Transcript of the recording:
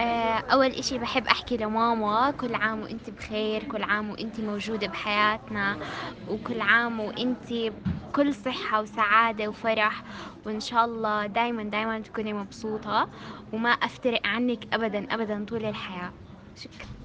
آه، أول إشي بحب أحكي لماما كل عام وأنت بخير كل عام وأنت موجودة بحياتنا وكل عام وأنت بكل صحة وسعادة وفرح وإن شاء الله دايما دايما تكوني مبسوطة وما أفترق عنك أبدا أبدا طول الحياة. شكرا.